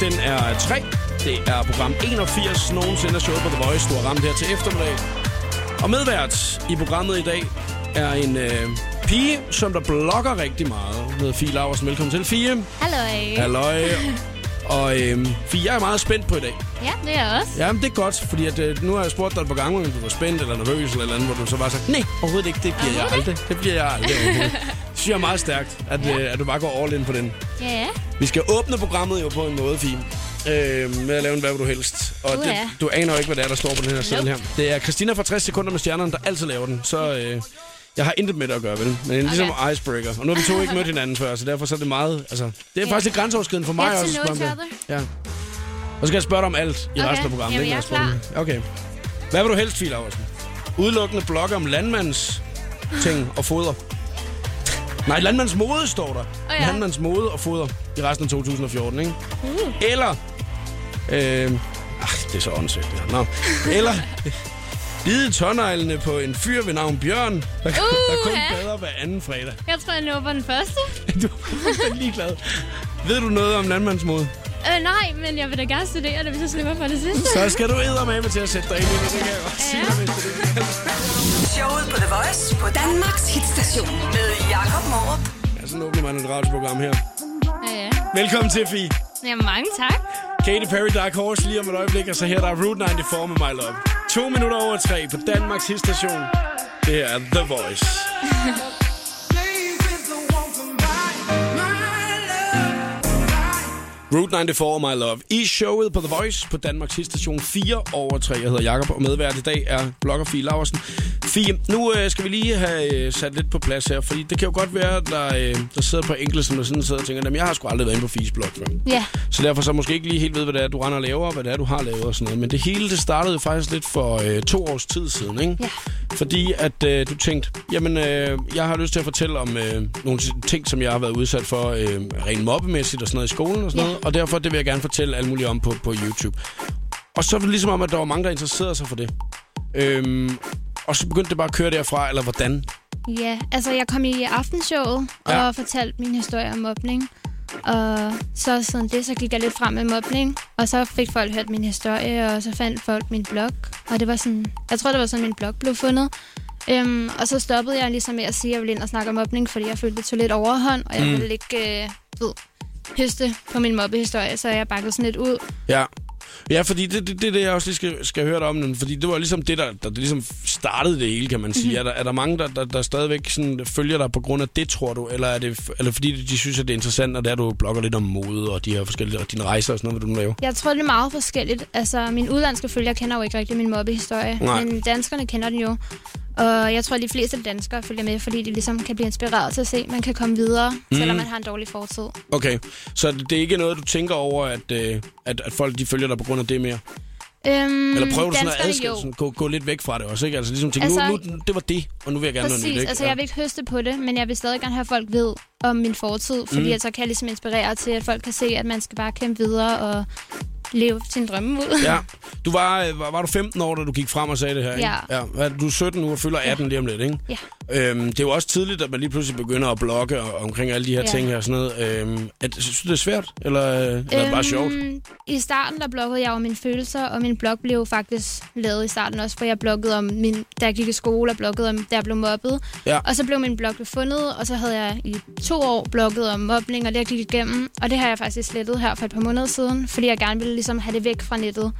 den er 3. Det er program 81 nogensinde af showet på The Voice. Du har ramt her til eftermiddag. Og medvært i programmet i dag er en øh, pige, som der blogger rigtig meget. Hun hedder Fie Laversen. Velkommen til, Fie. Halløj. Halløj. Og øh, Fie, jeg er meget spændt på i dag. Ja, det er jeg også. Jamen, det er godt, fordi at, øh, nu har jeg spurgt dig et par gange, om du var spændt eller nervøs eller andet, hvor du så bare sagt, nej, overhovedet ikke, det bliver jeg aldrig. Det bliver jeg aldrig. overhovedet." Det synes jeg er meget stærkt, at, Ja. øh, at du bare går all in på den. Ja. Vi skal åbne programmet jo på en måde, Fie. Øh, med at lave en hvad du helst. Og Uh, det, du aner jo ikke, hvad det er, der står på den her seddel her. Det er Christina fra 60 sekunder med stjernerne, der altid laver den. Så øh, jeg har intet med det at gøre, vel? Men ligesom Okay. icebreaker. Og nu har vi to ikke mødt hinanden før, så derfor så er det meget... Altså, det er Ja. faktisk lidt grænseoverskridende for mig to også. know each. Ja. Og så skal jeg spørge dig om alt i Okay. resten af programmet. Jamen, ikke, jeg er det. Okay. Hvad vil du helst, Fie Laversen? Udelukkende blog om landmands ting og foder. Nej, landmands mode står der. Åh, ja. Landmands mode og foder i resten af 2014, ikke? Uh. Eller... Øh, ach, det er så åndssvagt, det her. Nå. Eller... Bide tårneglene på en fyr ved navn Bjørn, der, der kun Uha. bader hver anden fredag. Jeg tror, jeg nåber den første. Du er ligeglad. Ved du noget om landmandsmode? Øh, nej, men jeg vil da gerne studere det, hvis jeg slipper for det sidste. Så skal du med til at sætte dig ind i det, det kan jeg godt sige. Ja. er. Showet på The Voice på Danmarks hitstation med Jakob Morup. Ja, sådan åbner man et radioprogram her. Ja, ja. Velkommen til, Fie. Ja, mange tak. Katy Perry, Dark Horse lige om et øjeblik, og så her der er Route 94 med My Love. To minutter over tre på Danmarks hitstation. Det her er The Voice. Route 94, My Love. I showet på The Voice på Danmarks hitstation 4 over 3. Jeg hedder Jakob og medvært i dag er blogger Fie Laversen. Fie, nu øh, skal vi lige have øh, sat lidt på plads her, fordi det kan jo godt være, at der, øh, der sidder på enkelte, som der sådan sidder og tænker, "Jamen, jeg har sgu aldrig været inde på Fies blog før. Ja. Så derfor så måske ikke lige helt ved, hvad det er, du render og laver, og hvad det er, du har lavet og sådan noget. Men det hele, det startede faktisk lidt for øh, to års tid siden, ikke? Ja. Fordi at øh, du tænkte, jamen, øh, jeg har lyst til at fortælle om øh, nogle ting, som jeg har været udsat for øh, rent mobbemæssigt og sådan noget i skolen og sådan Ja. noget. Og derfor det vil jeg gerne fortælle alt muligt om på, på YouTube. Og så var det ligesom om, at der var mange, der interesserede sig for det. Øhm, og så begyndte det bare at køre derfra, eller hvordan? Ja, altså jeg kom i aftenshowet Ja. og fortalte min historie om mobning. Og så siden det, så gik jeg lidt frem med mobning. Og så fik folk hørt min historie, og så fandt folk min blog. Og det var sådan, jeg tror, det var sådan, min blog blev fundet. Øhm, og så stoppede jeg ligesom med at sige, at jeg ville ind og snakke om mobning, fordi jeg følte, det tog lidt overhånd, og jeg Mm. mm. ville ikke øh, ved, høste på min mobbehistorie, så jeg bakkede sådan lidt ud. Ja. Ja, fordi det er det, det, det, jeg også lige skal, skal høre dig om. Fordi det var ligesom det, der, der det ligesom startede det hele, kan man sige. Mm-hmm. Er, der, er der mange, der, der, der stadigvæk sådan følger dig på grund af det, tror du? Eller er det eller fordi de synes, at det er interessant, og det er, at du blogger lidt om mode og de her forskellige, og dine rejser og sådan noget, hvad du nu laver? Jeg tror, det er meget forskelligt. Altså, mine udlandske følgere kender jo ikke rigtig min mobbehistorie, Nej. men danskerne kender den jo. Og jeg tror, at de fleste danskere følger med, fordi de ligesom kan blive inspireret til at se, at man kan komme videre, mm. selvom man har en dårlig fortid. Okay, så det er ikke noget, du tænker over, at, øh, at, at folk de følger dig på grund af det mere? Øhm, Eller prøver du sådan at adskille, sådan, gå, gå lidt væk fra det også, ikke? Altså ligesom tænke, Altså- nu, nu, det var det, og nu vil jeg gerne noget nyt, Præcis, ikke? altså jeg vil ikke høste på det, men jeg vil stadig gerne have, at folk ved om min fortid, fordi Mm. mm. så kan jeg ligesom inspirere til, at folk kan se, at man skal bare kæmpe videre og leve sin drømme ud. Ja. Du var, øh, var, var du 15 år, da du gik frem og sagde det her, ikke? Ja. ja. Du er 17 nu og fylder 18 lige om lidt, ikke? Ja. Øhm, det er jo også tidligt, at man lige pludselig begynder at blogge og, omkring alle de her Ja. ting her og sådan noget. Øhm, er, synes du, det er svært, eller, eller er det bare sjovt? I starten der bloggede jeg om mine følelser, og min blog blev faktisk lavet i starten også, for jeg bloggede om, min, da jeg gik i skole, og bloggede om, da jeg blev mobbet. Ja. Og så blev min blog fundet, og så havde jeg i to år blogget om mobning, og det jeg gik igennem. Og det har jeg faktisk slettet her for et par måneder siden, fordi jeg gerne ville ligesom have det væk fra nettet.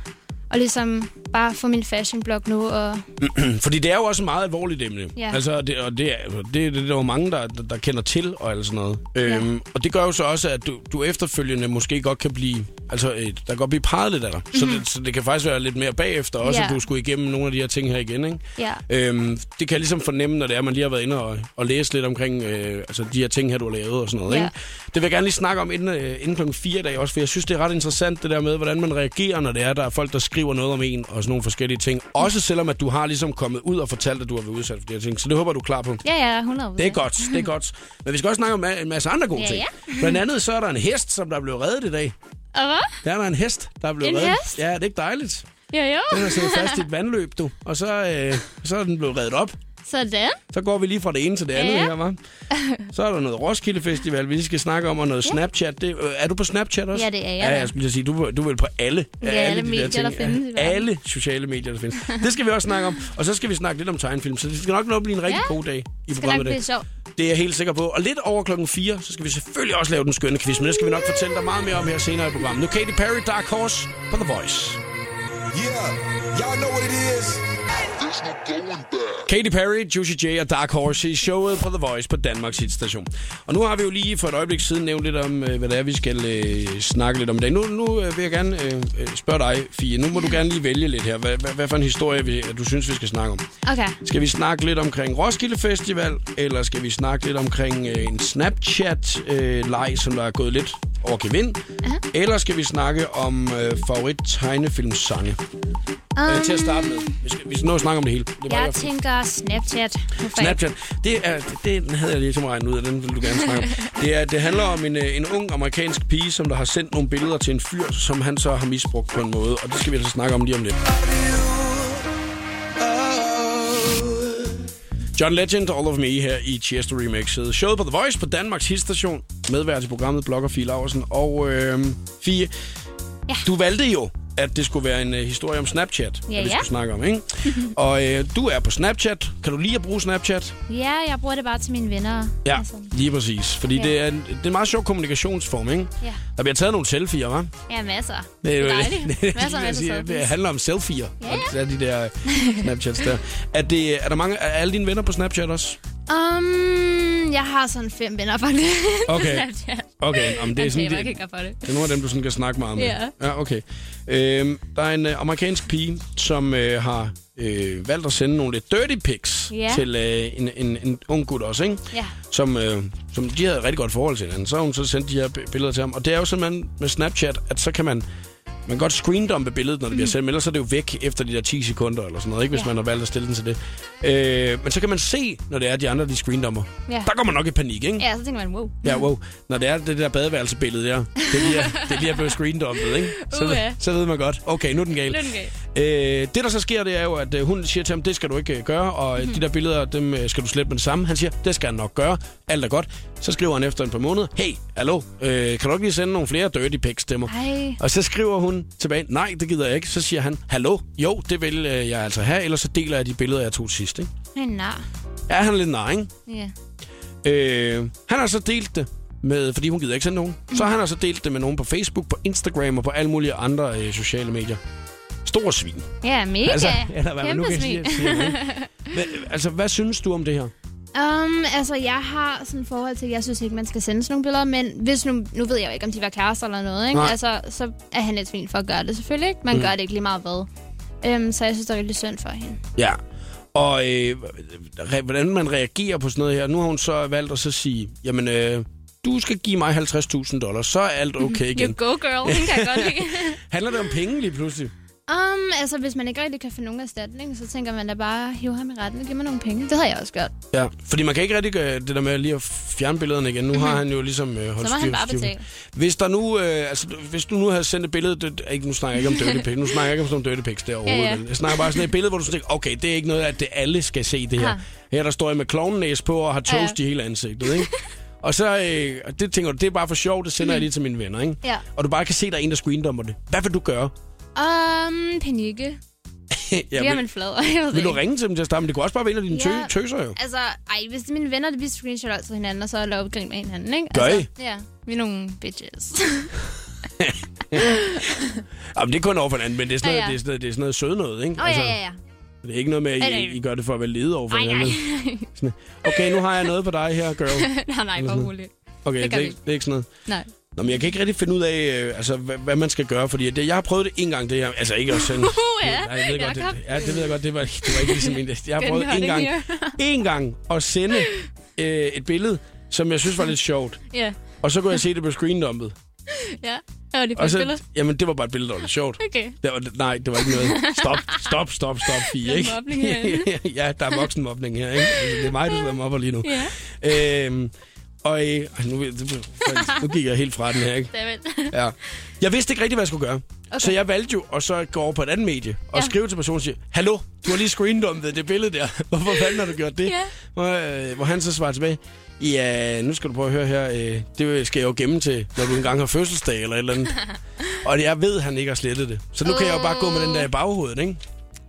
Og ligesom bare få min fashionblog nu, og Fordi det er jo også et meget alvorligt emne. Ja. Altså, det, og det, er- det, det, det er jo mange, der, der, der kender til og alt sådan noget. Øhm, og det gør jo så også, at du, du efterfølgende måske godt kan blive... Altså, øh, der kan godt blive peget lidt af dig. Mm-hmm. Så, det, så det kan faktisk være lidt mere bagefter også, Ja. at du skulle igennem nogle af de her ting her igen, ikke? ja. Øhm, det kan jeg ligesom fornemme, når det er, at man lige har været inde og, og læst lidt omkring øh, altså de her ting her, du har lavet og sådan noget. Ja. Ikke? Det vil jeg gerne lige snakke om inden, øh, inden klokken 4 i dag også, for jeg synes, det er ret interessant det der med, hvordan man reagerer, når det er, der er folk, der skriver noget om en og sådan nogle forskellige ting. Også selvom, at du har ligesom kommet ud og fortalt, at du har været udsat for de her ting. Så det håber du er klar på. Ja, ja, 100 Det er godt, det er godt. Men vi skal også snakke om en masse andre gode Ja, ting. ja. Blandt andet så er der en hest, som der er blevet reddet i dag. Og hvad? Der er der en hest, der er blevet En reddet. hest? Ja, det er ikke dejligt. Jo, jo. Den er siddet fast i et vandløb, du. Og så, øh, så er den blevet reddet op. Sådan. Så går vi lige fra det ene til det andet Ja. her, var. Så er der noget Roskilde Festival, vi lige skal snakke om, og noget Snapchat. Det, øh, er du på Snapchat også? Ja, det er jeg Ja, jeg skulle sige, du, du er vel på alle, Ja, alle de medier, der findes i verden. Alle sociale medier, der findes. Det skal vi også snakke om. Og så skal vi snakke lidt om tegnefilm, så det skal nok nå at blive en rigtig Ja. god dag i Det skal nok programmet. blive sjovt. Det er jeg helt sikker på. Og lidt over klokken 4, så skal vi selvfølgelig også lave den skønne quiz, men det skal vi nok fortælle dig meget mere om her senere i programmet. Nu Katy Perry, Dark Horse på The Voice. Yeah, y'all know what it is. Katy Perry, Juicy J og Dark Horse i showet på The Voice på Danmarks hitstation. Og nu har vi jo lige for et øjeblik siden nævnt lidt om, øh, hvad det er, vi skal øh, snakke lidt om i dag. Nu, nu øh, vil jeg gerne øh, øh, spørge dig, Fie. Nu må du gerne lige vælge lidt her. Hvad, hvad, hvad for en historie, vi, du synes, vi skal snakke om? Okay. Skal vi snakke lidt omkring Roskilde Festival, eller skal vi snakke lidt omkring øh, en Snapchat-leg, som der er gået lidt over gevind? Uh-huh. Eller skal vi snakke om øh, favorit tegnefilmssange? Um, øh, til at starte med. Vi skal, vi skal nå at snakke om det hele. Det Jeg fald- tænker Snapchat. Snapchat, det, er, det, den havde jeg lige som regnet ud af, den vil du gerne snakke om. Det, er, det handler om en, øh, en ung amerikansk pige, som der har sendt nogle billeder til en fyr, som han så har misbrugt på en måde, og det skal vi altså snakke om lige om lidt. John Legend, All of Me her i Chester Remixet. Showet på The Voice på Danmarks hitstation. Medvært i programmet Blogger Fie Laversen. Og øh, Fie, Ja. du valgte jo, at det skulle være en øh, historie om Snapchat, Ja, at vi ja. skulle snakke om, ikke? og øh, du er på Snapchat. Kan du lide at bruge Snapchat? Ja, jeg bruger det bare til mine venner. Ja, Altså, lige præcis. Fordi Ja. det, er en, det er en meget sjov kommunikationsform, ikke? ja. Der bliver taget nogle selfies, hva'? ja, masser. Det er jo dejligt. det, masser, masser. det, det handler om selfies. Ja, Og det er de der Snapchats der. Er, det, er der mange, er alle dine venner på Snapchat også? Um, jeg har sådan fem venner faktisk. Okay. Snapchat. Okay, om det er Jeg sådan... taber Det, for det. det er nogle af dem, du sådan kan snakke meget med. Ja. ja okay. Øhm, der er en øh, amerikansk pige, som øh, har øh, valgt at sende nogle lidt dirty pics Ja. til øh, en, en, en ung gut også, ikke? Ja. som, øh, som de havde et rigtig godt forhold til hinanden. Så har hun så sendt de her bi- billeder til ham. Og det er jo simpelthen med Snapchat, at så kan man man kan godt screendumpe billedet, når det bliver sendt, men ellers er det jo væk efter de der 10 sekunder eller sådan noget, ikke, hvis Ja. man har valgt at stille den til det. Øh, men så kan man se, når det er, de andre de screendumper. Ja. Der går man nok i panik, ikke? Ja, så tænker man, wow. Ja, wow. Når det er det der badeværelsebillede der, det er lige, det er lige er blevet screendumpet, ikke? Så, Uha. så ved man godt, okay, nu er den gal. Lidt galt. Øh, det, der så sker, det er jo, at øh, hun siger til ham, det skal du ikke øh, gøre, og Mhm. mm. de der billeder, dem skal du slette med det samme. Han siger, det skal han nok gøre. Alt er godt. Så skriver han efter en par måneder, hey, hallo, øh, kan du ikke lige sende nogle flere dirty pics til mig? Ej. Og så skriver hun tilbage, nej, det gider jeg ikke. Så siger han, hallo, jo, det vil øh, jeg altså have, ellers så deler jeg de billeder, jeg tog sidst. Ikke? Nej, nar. Ja, han er lidt nej, ikke? Ja. Øh, han har så delt det med, fordi hun gider ikke sende nogen. Så han har så delt det med nogen på Facebook, på Instagram og på alle mulige andre øh, sociale medier. Stor svin. Ja, mega. Altså, eller hvad man nu Kæmpe kan svin. sige. sige ikke? Hvad, altså, hvad synes du om det her? Um, altså, jeg har sådan et forhold til, at jeg synes ikke, man skal sende sådan nogle billeder, men hvis nu, nu ved jeg jo ikke, om de var kærester eller noget, ikke? Nej. Altså, så er han lidt fint for at gøre det, selvfølgelig ikke. Man mm. gør det ikke lige meget hvad. Um, så jeg synes, det er rigtig synd for hende. Ja. Og øh, hvordan man reagerer på sådan noget her. Nu har hun så valgt at så sige, jamen, øh, du skal give mig 50.000 dollars, så er alt okay You igen. go, girl. Kan godt lide. Handler det om penge lige pludselig? Um, altså, hvis man ikke rigtig kan få nogen erstatning, så tænker man da bare, hive ham i retten og give mig nogle penge. Det har jeg også gjort. Ja, fordi man kan ikke rigtig gøre det der med lige at fjerne billederne igen. Nu har han jo ligesom øh, holdt Mhm. Så må han bare betale. Hvis der nu, øh, altså, hvis du nu havde sendt et billede, det, ikke, nu snakker jeg ikke om dirty pics, nu snakker jeg ikke om sådan nogle dirty pics der overhovedet. Ja, ja. Jeg snakker bare sådan et billede, hvor du tænker, okay, det er ikke noget, at det alle skal se det her. Aha. Her der står jeg med klovnenæs på og har toast Ja. i hele ansigtet, ikke? Og så, øh, det tænker du, det er bare for sjov, det sender jeg lige til mine venner, ikke? Ja. Og du bare kan se, der er en, der screendummer det. Hvad vil du gøre? Um, panikke. ja, Bliver man flad? Jeg ved vil du ikke. ringe til dem til at starte? Men det kunne også bare være en af dine Ja. tø- tøser jo. Altså, ej, hvis mine venner, vi screenshotter altid hinanden, og så laver vi grin med hinanden, ikke? Gør altså, Ja, vi er nogle bitches. Jamen, det er kun over for hinanden, men det er sådan Ja, noget, ja. det er sådan noget, det er sådan noget søde noget, ikke? Åh, oh, ja, ja, ja. Det er ikke noget med, at Nej, I, nej. I gør det for at være lede over for Nej, nej. hinanden. Sådan, Okay, nu har jeg noget på dig her, girl. nej, nej, for roligt. Okay, det, Det er, det er ikke sådan noget. Nej. Nå, men jeg kan ikke rigtig finde ud af, øh, altså, hvad, hvad man skal gøre, fordi det, jeg har prøvet det en gang, det her. Altså ikke at sende... Uh, ja. Nej, jeg ved godt, det, ja, det ved jeg godt, det var, det var ikke ligesom en... Jeg har prøvet en gang, en gang at sende øh, et billede, som jeg synes var lidt sjovt. Ja, Og så kunne jeg se det på screendumpet. ja. Her var de Og på så, billede. jamen, det var bare et billede, der var lidt sjovt. Okay. Det var, nej, det var ikke noget. Stop, stop, stop, stop, Der er ikke? mobning herinde. ja, der er voksenmobning her, ikke? Altså, Det er mig, der sidder mobber lige nu. Ja, Øhm, og øh, nu, nu, gik jeg helt fra den her, ikke? Ja. Jeg vidste ikke rigtig, hvad jeg skulle gøre. Okay. Så jeg valgte jo at så gå over på et andet medie og Ja. skrive til personen og sige, Hallo, du har lige screendumpet det billede der. Hvorfor fanden har du gjort det? Ja. Hvor, øh, hvor han så svarer tilbage, Ja, nu skal du prøve at høre her. Øh, det skal jeg jo gemme til, når du engang har fødselsdag eller et eller andet. og jeg ved, at han ikke har slettet det. Så nu kan jeg jo bare gå med den der i baghovedet, ikke?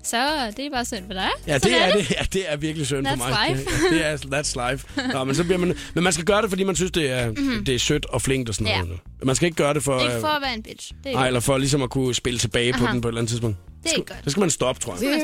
Så det er bare synd for dig. Ja, Sådan det er, det. Ja, det er virkelig synd for That's mig. life. Det, ja, det er that's life. Nå, men, så bliver man, men man skal gøre det, fordi man synes, det er, mm-hmm. det er sødt og flinkt og sådan Ja. noget. Man skal ikke gøre det for... Ikke for at være en bitch. Det er Nej, eller for ligesom at kunne spille tilbage på Aha. den på et eller andet tidspunkt. det er ikke godt. Det skal man stoppe, tror jeg.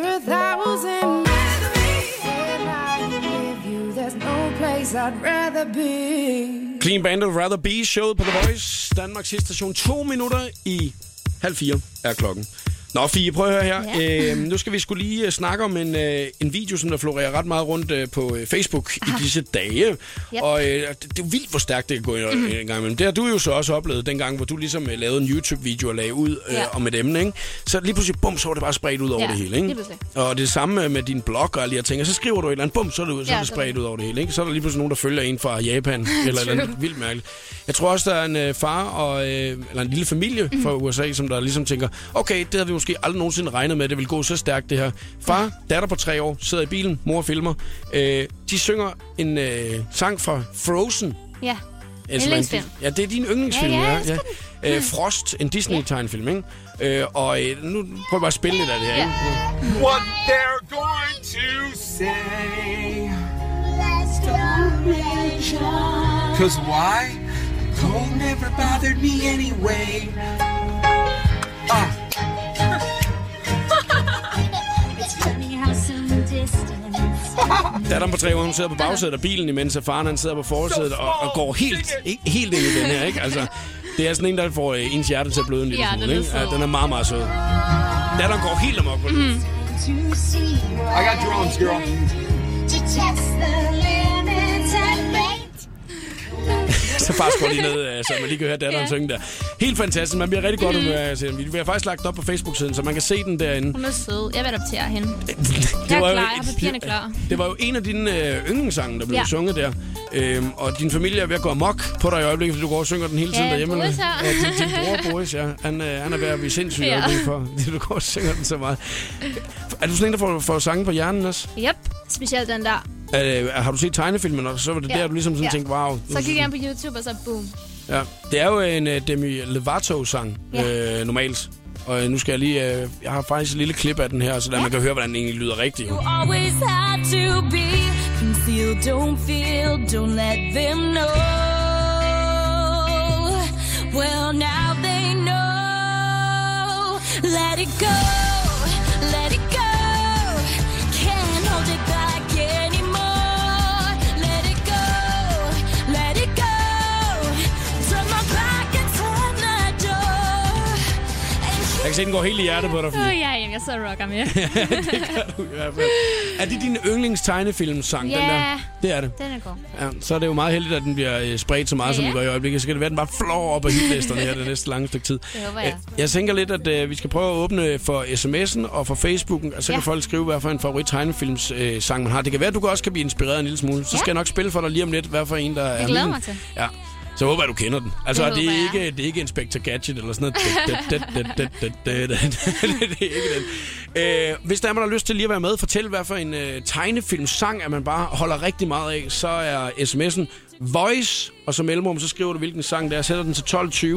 Clean Band of Rather Be, showet på The Voice. Danmarks station. To minutter i halv fire er klokken. Nå, Fie, prøv at høre her. Ja. Øh, nu skal vi skulle lige øh, snakke om en, øh, en video, som der florerer ret meget rundt øh, på øh, Facebook i disse dage. Yep. Og øh, det, det er jo vildt, hvor stærkt det kan gå mm. en gang imellem. Det har du jo så også oplevet dengang, hvor du ligesom øh, lavede en YouTube-video og lagde ud øh, Ja. om et emne. Ikke? Så lige pludselig, bum, så var det bare spredt ud over Ja, det hele. Ikke? pludselig. Og det samme med din blog og alle de her ting. Og så skriver du et eller andet, bum, så er det, så er Ja, det spredt ud over det hele. Ikke? Så er der lige pludselig nogen, der følger en fra Japan. eller et eller andet vildt mærkeligt. Jeg tror også, der er en øh, far og, øh, eller en lille familie Mhm. fra USA, som der ligesom tænker, okay, det havde vi måske aldrig nogensinde regnet med, at det vil gå så stærkt det her. Far, datter på tre år, sidder i bilen, mor filmer. Øh, de synger en øh, sang fra Frozen. Ja. Altså, Yndlingsfilm. Ja, det er din yndlingsfilm, Ja, ja, ja. ja. Øh, Frost, en Disney-tegnfilm, ikke? Øh, og øh, nu prøver jeg bare at spille lidt af det her, Ja. ikke? What they're going to say. Cause why? Cold never bothered me anyway. Ah, Datteren på tre år, hun sidder på bagsædet af bilen, imens at faren han sidder på forsædet og, og går helt, helt ind i den her, ikke? Altså, det er sådan en, der får øh, ens hjerte til at bløde en lille Ja, den smule, er ikke? sød. Ja, den er meget, meget sød. Datteren går helt amok på den. Mm. I got drones, girl. Så far skruer lige ned, øh, så man lige kan høre datteren Ja. synge der. Helt fantastisk. Man bliver rigtig godt humør se den video. Vi har faktisk lagt op på Facebook-siden, så man kan se den derinde. Hun er sød. Jeg vil adoptere hende. Det Jeg er var jo klar. Jeg har papirerne klar. Det var jo en af dine øh, yndlingssange, der blev ja. Sunget der. Øhm, og din familie er ved at gå amok på dig i øjeblikket, fordi du går og synger den hele tiden Ja, derhjemme. Boris her. Ja, din, din bror Boris, ja. Han, øh, han er ved at blive sindssyg ja. for, fordi du går og synger den så meget. Er du sådan en, der får, får sange på hjernen også? Yep. Specielt den der. Øh, har du set tegnefilmen, og så var det Ja. der, du ligesom sådan Ja. tænkte, wow. Så gik jeg ind på YouTube, og så boom. Ja. Det er jo en uh, Demi Lovato-sang, Ja. øh, normalt. Og øh, nu skal jeg lige... Øh, jeg har faktisk et lille klip af den her, så der man kan høre, hvordan den egentlig lyder rigtigt. jo. always had to be concealed. Don't feel, don't let them know. Well, now they know. Let it go, kan se, den går helt i hjertet på dig, Fie. ja, jamen, jeg sidder og rocker med. I hvert fald. Er det din yndlings-tegnefilmsang, den Ja. der? Det er det. Den er god. Ja, så er det jo meget heldigt, at den bliver øh, spredt så meget, Ja, som ja. den gør i øjeblikket. Så kan det være, at den bare flår op af hitlisterne her det næste lange stykke tid. Det håber jeg. Øh, Jeg tænker lidt, at øh, vi skal prøve at åbne for sms'en og for Facebooken, og så kan Ja. folk skrive, hvad for en favorit tegnefilms øh, sang man har. Det kan være, at du også kan blive inspireret en lille smule. Så Ja. skal jeg nok spille for dig lige om lidt, hvad for en, der er glæder min. mig til. Ja. Så håber jeg, du kender den. Altså, Det det, er ikke, det er ikke Inspector Gadget eller sådan noget. Det er ikke den. Øh, hvis der er, man har lyst til lige at være med, fortæl, hvad for en øh, tegnefilmsang, at man bare holder rigtig meget af, så er sms'en Voice, og så mellemrum, så skriver du, hvilken sang det er. Sætter den til 12.20.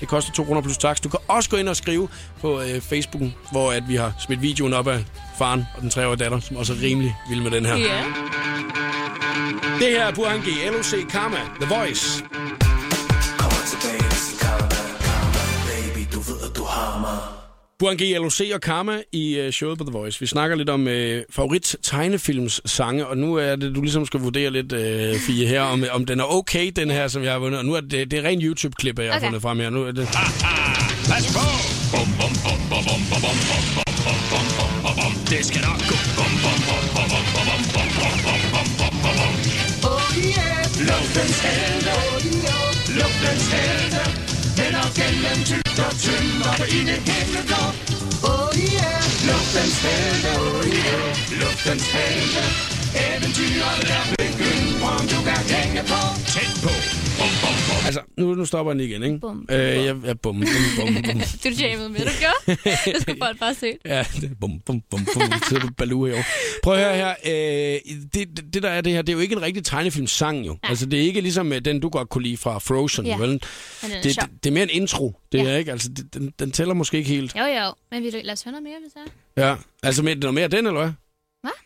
Det koster 200 plus tax. Du kan også gå ind og skrive på øh, Facebooken, hvor at vi har smidt videoen op af faren og den treårige datter, som også er rimelig vild med den her. Ja. Det her er Burhan G. LOC Karma, The Voice. Burhan G, LOC og Karma i uh, showet på The Voice. Vi snakker lidt om uh, favorit tegnefilms sange, og nu er det, du ligesom skal vurdere lidt, uh, Fie, her, om, om den er okay, den her, som jeg har vundet. Og nu er det, det er ren YouTube-klip, jeg har Okay. fundet frem her. Nu er det... Pas på! Bum, bum, bum, bum, bum, bum, bum, bum, bum, bum, bum, bum, bum. Det skal nok gå. Bum, bum, bum, bum, bum, bum, bum, bum, bum, bum, bum, bum, bum. På inde himmelblå. Luftens helte, luftens helte, kvällen tuta tumba på då. Oh yeah! Luftens helgdag, oh yeah! Luftens helgdag, äventyrar nu, nu stopper den igen, ikke? Bum. Øh, jeg, jeg, bum, bum, bum, bum. Du jammede med, du gjorde. Det skulle folk bare se. Ja, det er bum, bum, bum, bum. Så er du baloo herovre. Prøv at høre her. Øh, det, det, der er det her, det er jo ikke en rigtig tegnefilmsang, jo. Altså, det er ikke ligesom øh, den, du godt kunne lide fra Frozen, Ja. vel? Er Det, sjov. det, det er mere en intro, det Ja. er ikke? Altså, det, den, den tæller måske ikke helt. Jo, jo. Men vil du, lad os høre noget mere, hvis det er. Ja, altså, med, noget mere af den, eller hvad?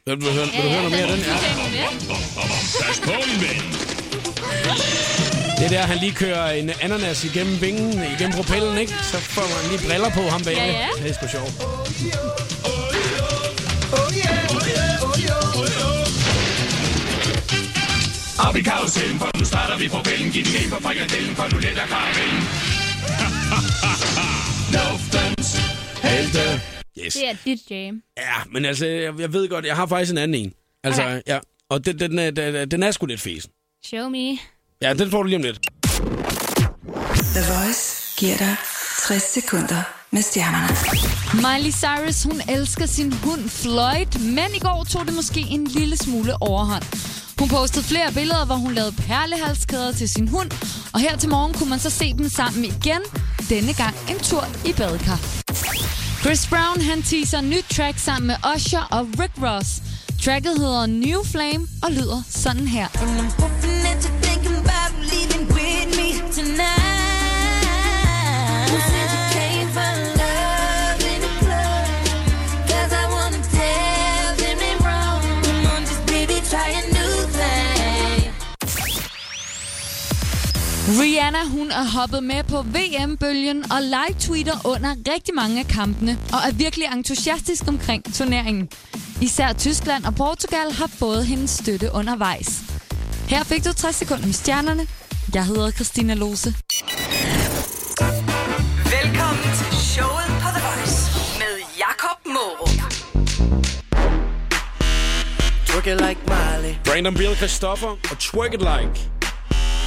Hvad? Vil du, høre, vil du høre noget mere af den? Ja. Pas på, min ven. Det er der, han lige kører en ananas igennem vingen, igennem propellen, ikke? Så får man lige briller på ham bag. Ja, ja. Det er sgu sjovt. Op i karusellen, for nu starter vi propellen. Giv den en på frikadellen, for nu letter karamellen. Luftens Helte. Yes. Det er dit jam. Ja, men altså, jeg, jeg ved godt, jeg har faktisk en anden en. Altså, Okay. ja. Og den, den, er, den, den er sgu lidt fesen. Show me. Ja, den får du lige om lidt. The Voice giver dig 60 sekunder med stjernerne. Miley Cyrus, hun elsker sin hund Floyd, men i går tog det måske en lille smule overhånd. Hun postede flere billeder, hvor hun lavede perlehalskæder til sin hund, og her til morgen kunne man så se dem sammen igen. Denne gang en tur i badekar. Chris Brown han teaser nyt track sammen med Usher og Rick Ross. Tracket hedder New Flame og lyder sådan her. Rihanna hun er hoppet med på VM-bølgen og live-tweeter under rigtig mange af kampene og er virkelig entusiastisk omkring turneringen. Især Tyskland og Portugal har fået hendes støtte undervejs. Her fik du 60 sekunder med stjernerne. Jeg hedder Christina Lose. Showet på The Voice med Jakob Morup. Twerk it like Miley. Brandon Bill Christoffer og Twerk It Like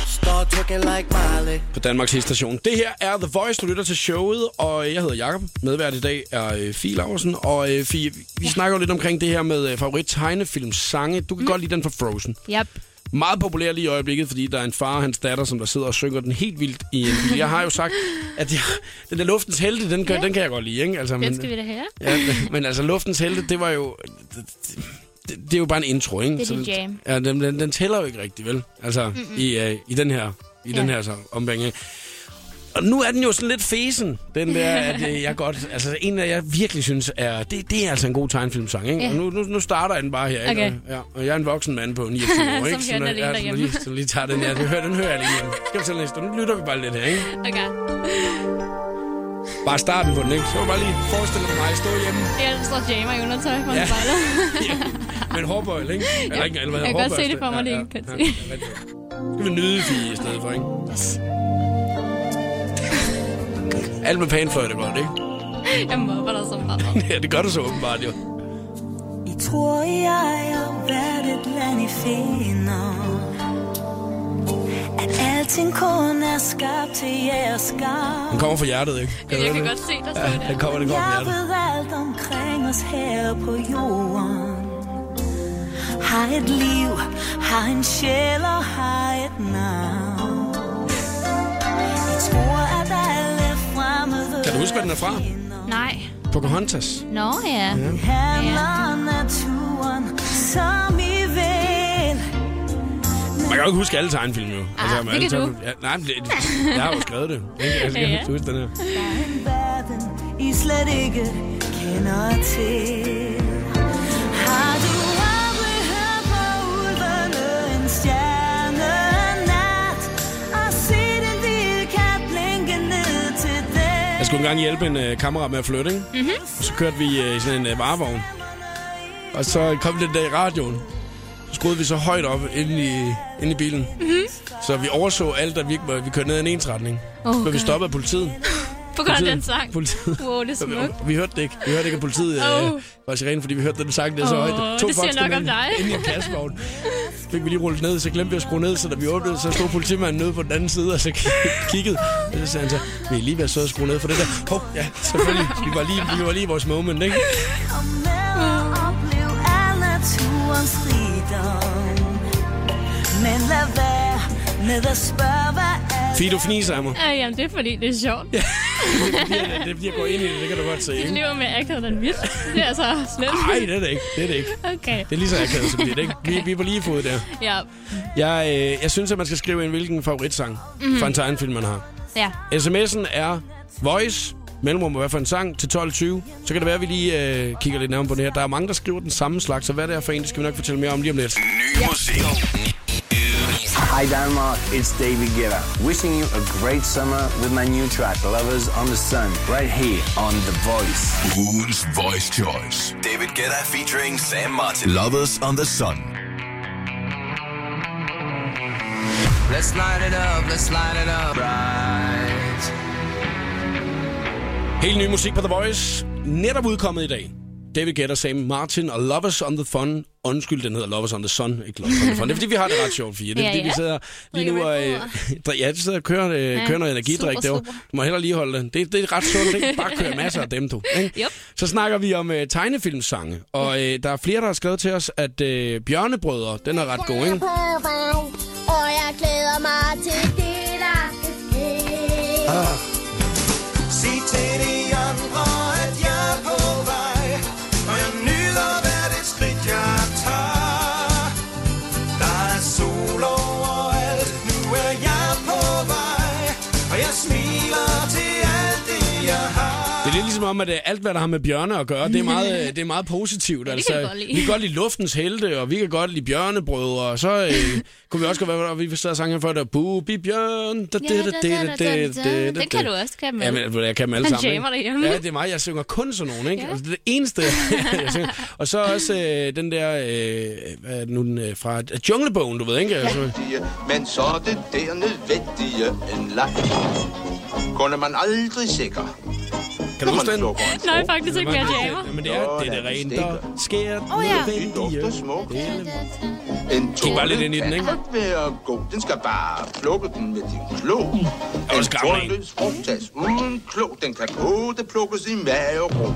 Start twerking like Miley. på Danmarks station. Det her er The Voice, du lytter til showet, og jeg hedder Jakob. Medvært i dag er øh, Fie Laversen, og øh, Fie, vi snakker jo lidt omkring det her med øh, favorit tegnefilm sange. Du kan mm. godt lide den fra Frozen. Yep. Meget populær lige i øjeblikket, fordi der er en far og hans datter, som der sidder og synger den helt vildt i en bil. Jeg har jo sagt, at jeg, den der luftens helte, den kan, Ja. den kan jeg godt lide. Ikke? Altså, Den skal vi da have. Ja, men, men altså, luftens helte, det var jo... Det, det, det er jo bare en intro, ikke? Det er Så jam. Ja, den, den, den tæller jo ikke rigtigt, vel? Altså, i, uh, i den her, i Ja. den her så, omgang. Og nu er den jo sådan lidt fesen, den der, at øh, jeg godt... Altså, en af jeg virkelig synes er... Det, det er altså en god tegnefilmsang, ikke? Ja. Og nu, nu, nu starter jeg den bare her, ikke? Okay. Og, ja, og jeg er en voksen mand på 29 år, Som ikke? hører den alene ja, derhjemme. lige, så lige tager den her. Den hører, den hører jeg lige hjemme. Skal vi en historie? Nu lytter vi bare lidt her, ikke? Okay. Bare starten på den, ikke? Så var bare lige forestille dig mig stå hjemme Jeg står jammer i undertøj på Ja. en spejler. ja, en hårbøjle, ikke? Eller ikke, eller hvad Jeg kan godt se det for mig, det ja, ikke kan ja, ja, ja, Skal vi nyde i stedet for, ikke? Alt med panfløjte godt, ikke? Jeg mobber dig så meget. ja, det gør du så åbenbart, jo. I tror, jeg har været et land i finder At alting kun er skabt til jeres skam Den kommer fra hjertet, ikke? Jeg du kan det? godt se dig Ja, stå der. den kommer, den kommer fra Jeg ved alt omkring os her på jorden Har et liv, har en sjæl og har et navn Kan du huske, hvad den er fra? Nej. Pocahontas. Nå ja. I vil Man kan jo ikke huske alle tegnefilm, jo. Ah, med det kan du. Ja, nej, men det, jeg har jo skrevet det. Ikke? Jeg skal Ja, ja. ja. huske den her. verden, I slet ikke kender til. Skulle engang hjælpe en øh, kammerat med at flytte, ikke? Mhm. Og så kørte vi øh, i sådan en øh, varevogn. Og så kom det der i radioen. Så skruede vi så højt op inde i, inde i bilen. Mhm. Så vi overså alt, at vi, ikke vi kørte ned i en ensretning. Oh, så blev vi God. stoppet af politiet. På grund af den sang. Politiet. Wow, det er smukt. Vi hørte det ikke. Vi hørte ikke, at politiet Oh. øh, var sirene, fordi vi hørte den sang der så Åh, højt. det siger nok om dig. Inde i en kassevogn. Fik vi lige rullet ned, så glemte vi at skrue ned, så da vi åbnede, så stod politimanden nede på den anden side, og så kiggede. Og så sagde han så, vi er lige ved at sidde og skrue ned for det der. Hov, ja, selvfølgelig. Vi var lige, vi var lige i vores moment, ikke? Men lad være med at spørge, er Fie, du fniser af mig. Ja, jamen, det er fordi, det er sjovt. Det bliver, det bliver gå ind i det, det kan du godt se. Det Ikke? lever med akavet den vidt. Det er så slemt. Nej, det er det ikke. Det er det ikke. Okay. Det er lige så akavet, som det er, ikke? Vi, vi er på lige fod der. Ja. Jeg, øh, jeg synes, at man skal skrive ind, hvilken favoritsang Mhm. mm-hmm. for en tegnefilm, man har. Ja. SMS'en er voice, mellemrum hvad for en sang, til 12.20. Så kan det være, at vi lige øh, kigger lidt nærmere på det her. Der er mange, der skriver den samme slags, så hvad det er for en, det skal vi nok fortælle mere om lige om lidt. Ny musik. Hi Denmark, it's David Guetta. Wishing you a great summer with my new track, Lovers on the Sun, right here on The Voice. Ugens Voice Choice. David Guetta featuring Sam Martin. Lovers on the Sun. Let's light it up, let's light it up right. Helt ny musik på The Voice. Netop udkommet i dag. David Guetta, Sam Martin og Lovers on the Fun. Undskyld, den hedder Lovers on the Sun, ikke Lovers on the Fun. Det er fordi, vi har det ret sjovt, Fie. Det er Ja, fordi, vi ja. sidder lige nu og... Øh, ja, de sidder og kører, øh, Ja, kører noget energidrik super, derovre. super. Du må hellere lige holde det. Det, det er ret sundt, ikke? Bare køre masser af dem, du. Ikke? Yep. Så snakker vi om øh, tegnefilmsange. Og øh, der er flere, der har skrevet til os, at øh, Bjørnebrødre, den er ret god, ikke? Om, at øh, alt, hvad der har med bjørne at gøre, det er meget, øh, det er meget positivt. kan altså, lide. vi kan godt lide luftens helte, og vi kan godt lide bjørnebrødre, og så øh, kunne vi også godt være, og vi sad og sang her før, der Bubi Bjørn. Da, Ja, da, da, da, da, da, da. Den kan du også, kan man. Ja, men, jeg kan dem alle Han sammen. jammer ikke? derhjemme. Ja, det er mig. Jeg synger kun sådan nogen, ikke? Ja. Altså, det er det eneste, jeg synger. Og så også øh, den der, øh, hvad er det nu, den, øh, fra Junglebogen, du ved, ikke? Altså, men så er det der nødvendige en leg. Kun er man aldrig sikker. Kan du huske den? Nej, faktisk ikke mere jammer. Men det er, det er det rent, der sker Åh, ja. Det dufter smukt. En Kig bare lidt ind i den, ikke? kan være god. Den skal bare plukke den med din klo. var En trådløs frugttas uden klo. Den kan både plukkes i maverum.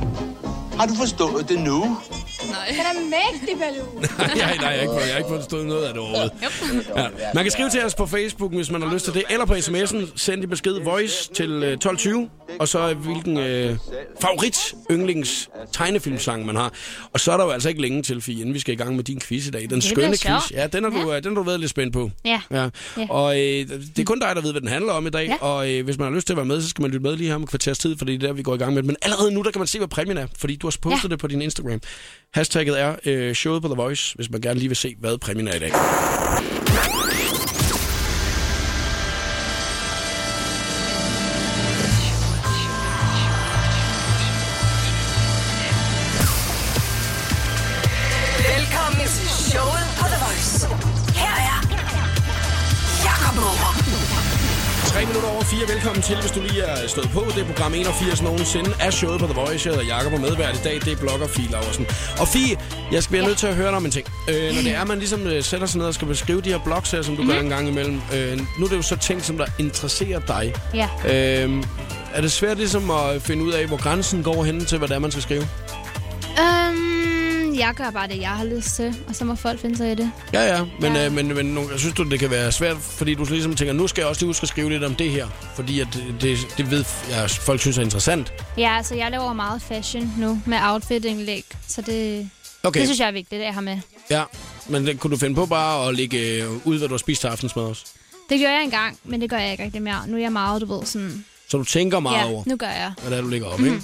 Har du forstået det nu? Nej. Den er mægtig, Baloo. nej, nej, jeg har ikke, jeg har ikke forstået noget af det overhovedet. Ja. Man kan skrive til os på Facebook, hvis man har lyst til det, eller på sms'en. Send i besked voice til øh, 1220, og så øh, hvilken øh, favorit yndlings tegnefilmsang man har. Og så er der jo altså ikke længe til, Fie, inden vi skal i gang med din quiz i dag. Den skønne quiz. Ja, den har, du, øh, den har du været lidt spændt på. Ja. Ja. Ja. Og øh, det er kun dig, der ved, hvad den handler om i dag. Ja. Og øh, hvis man har lyst til at være med, så skal man lytte med lige her om kvarters tid, fordi det er der, vi går i gang med. Men allerede nu, der kan man se, hvad præmien er, fordi du har postet Ja. det på din Instagram. Hashtagget er øh, showet på The Voice, hvis man gerne lige vil se, hvad præmien er i dag. 3 minutter over 4. Velkommen til, hvis du lige er stået på. Det er program 81 nogensinde af showet på The Voice. Jeg hedder Jakob og medvært i dag. Det er blogger Fie Laversen. Og Fie, jeg skal være nødt til at høre dig om en ting. Øh, når det er, man ligesom øh, sætter sig ned og skal beskrive de her blogs her, som du mm-hmm. gør en gang imellem. Øh, nu er det jo så ting, som der interesserer dig. Ja. Øh, er det svært ligesom at finde ud af, hvor grænsen går hen til, hvad det er, man skal skrive? Øhm, jeg gør bare det, jeg har lyst til, og så må folk finde sig i det. Ja, ja. Men, ja. Øh, men, men nu, synes du, det kan være svært, fordi du ligesom tænker, nu skal jeg også lige huske at skrive lidt om det her. Fordi at det, det, det ved ja, folk synes er interessant. Ja, altså jeg laver meget fashion nu med outfit-indlæg, så det, Okay. det synes jeg er vigtigt, at jeg har med. Ja, men det, kunne du finde på bare at lægge øh, ud, hvad du har spist til aftensmad også? Det gjorde jeg engang, men det gør jeg ikke rigtig mere. Nu er jeg meget, du ved, sådan... Så du tænker meget ja, over, nu gør jeg. hvad det er, du lægger op, Mhm. ikke?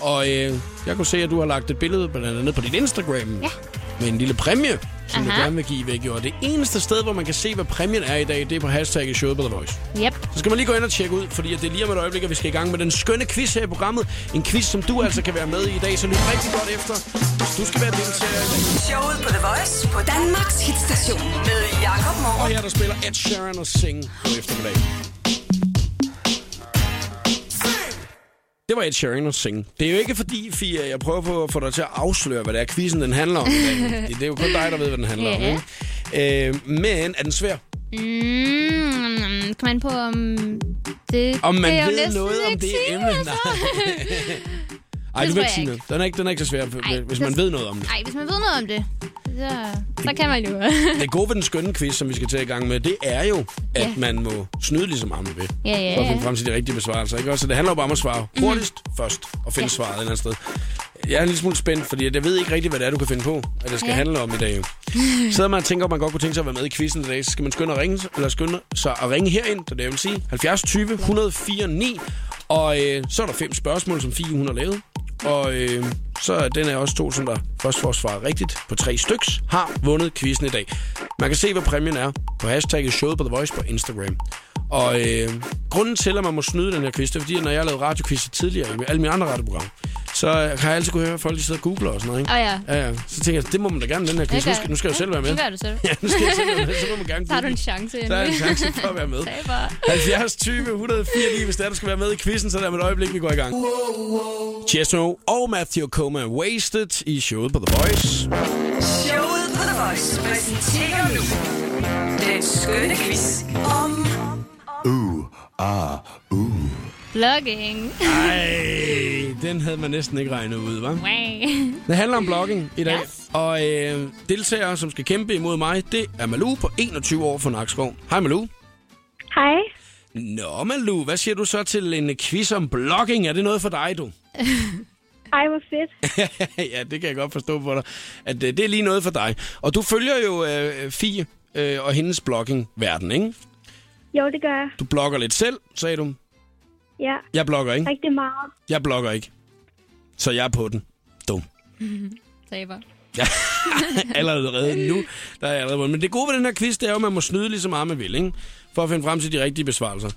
Og øh, jeg kunne se, at du har lagt et billede blandt andet ned på din Instagram Ja. med en lille præmie, som du Aha. gerne vil give væk. Og det eneste sted, hvor man kan se, hvad præmien er i dag, det er på hashtagget showet på The Voice. Yep. Så skal man lige gå ind og tjekke ud, fordi det er lige om et øjeblik, at vi skal i gang med den skønne quiz her i programmet. En quiz, som du altså kan være med i i dag, så lyt rigtig godt efter, hvis du skal være deltager i dag. Showet på The Voice på Danmarks hitstation med Jakob Og Morup. her der spiller Ed Sheeran og Sing på eftermiddag. Det var Ed Sheeran og Sing. Det er jo ikke fordi, Fia, jeg prøver på at få dig til at afsløre, hvad det er, quizzen den handler om. det, er jo kun dig, der ved, hvad den handler om. Ja. Ikke? Øh, men er den svær? Mm, kom an på, om det... Om man det er ved næsten noget om det emne? altså. Ej, Det du vil ikke sige noget. Den er ikke, den er ikke så svær, Ej, hvis man ved noget om det. Nej, hvis man ved noget om det. Så, så kan man jo. Det gode ved den skønne quiz, som vi skal til i gang med, det er jo, at Ja. man må snyde lige så meget man vil. Ja, ja, For at ja. finde frem til de rigtige besvarelser. Ikke? Også, så det handler jo bare om at svare hurtigst først og finde svaret et eller andet sted. Jeg er en lille smule spændt, fordi jeg ved ikke rigtigt, hvad det er, du kan finde på, at det skal Ja. handle om i dag. Jo. Sidder man og tænker, at man godt kunne tænke sig at være med i quizzen i dag, så skal man skynde at ringe, eller skynde sig at ringe herind, det er det, vil sige. 70 20 104 9. Og øh, så er der fem spørgsmål, som 400 har lavet. Og øh, så den er også to, som der først får svaret rigtigt på tre styks, har vundet quizzen i dag. Man kan se, hvad præmien er på hashtagget showet på The Voice på Instagram. Og øh, grunden til, at man må snyde den her quiz, det er fordi, når jeg har lavet radioquiz tidligere i alle mine andre radioprogrammer, så har jeg altid kunne høre, at folk de sidder og googler og sådan noget. Ikke? Åh ja. Ja, ja. Så tænker jeg, det må man da gerne, den her quiz. Nu skal, nu skal jeg jo selv være med. Det gør du selv. Ja, nu skal jeg selv være med, så må man gerne Så har du google. en chance Så er der en chance for at være med. Sag bare. 70 20 104 lige, hvis det er, du skal være med i quizzen, så er der med et øjeblik, vi går i gang. Chesto og Matthew Coma Wasted i showet på The Voice. Showet på The Voice præsenterer nu den skønne quiz om Uh, ah, uh. Blogging. Ej, den havde man næsten ikke regnet ud, hva'? Det handler om blogging i dag, yes. og øh, deltagere, som skal kæmpe imod mig, det er Malou på 21 år fra Nakskov. Hej Malou. Hej. Nå Malou, hvad siger du så til en quiz om blogging? Er det noget for dig, du? Ej, hvor fedt. ja, det kan jeg godt forstå på dig, at øh, det er lige noget for dig. Og du følger jo øh, Fie øh, og hendes blogging-verden, ikke? Jo, det gør jeg. Du blogger lidt selv, sagde du. Ja, Jeg blogger ikke. rigtig meget. Jeg blogger ikke. Så jeg er på den. Dum. Taber. Ja, allerede nu. Der er jeg allerede vundet. Men det gode ved den her quiz, det er jo, at man må snyde lige så meget man vil, ikke? For at finde frem til de rigtige besvarelser.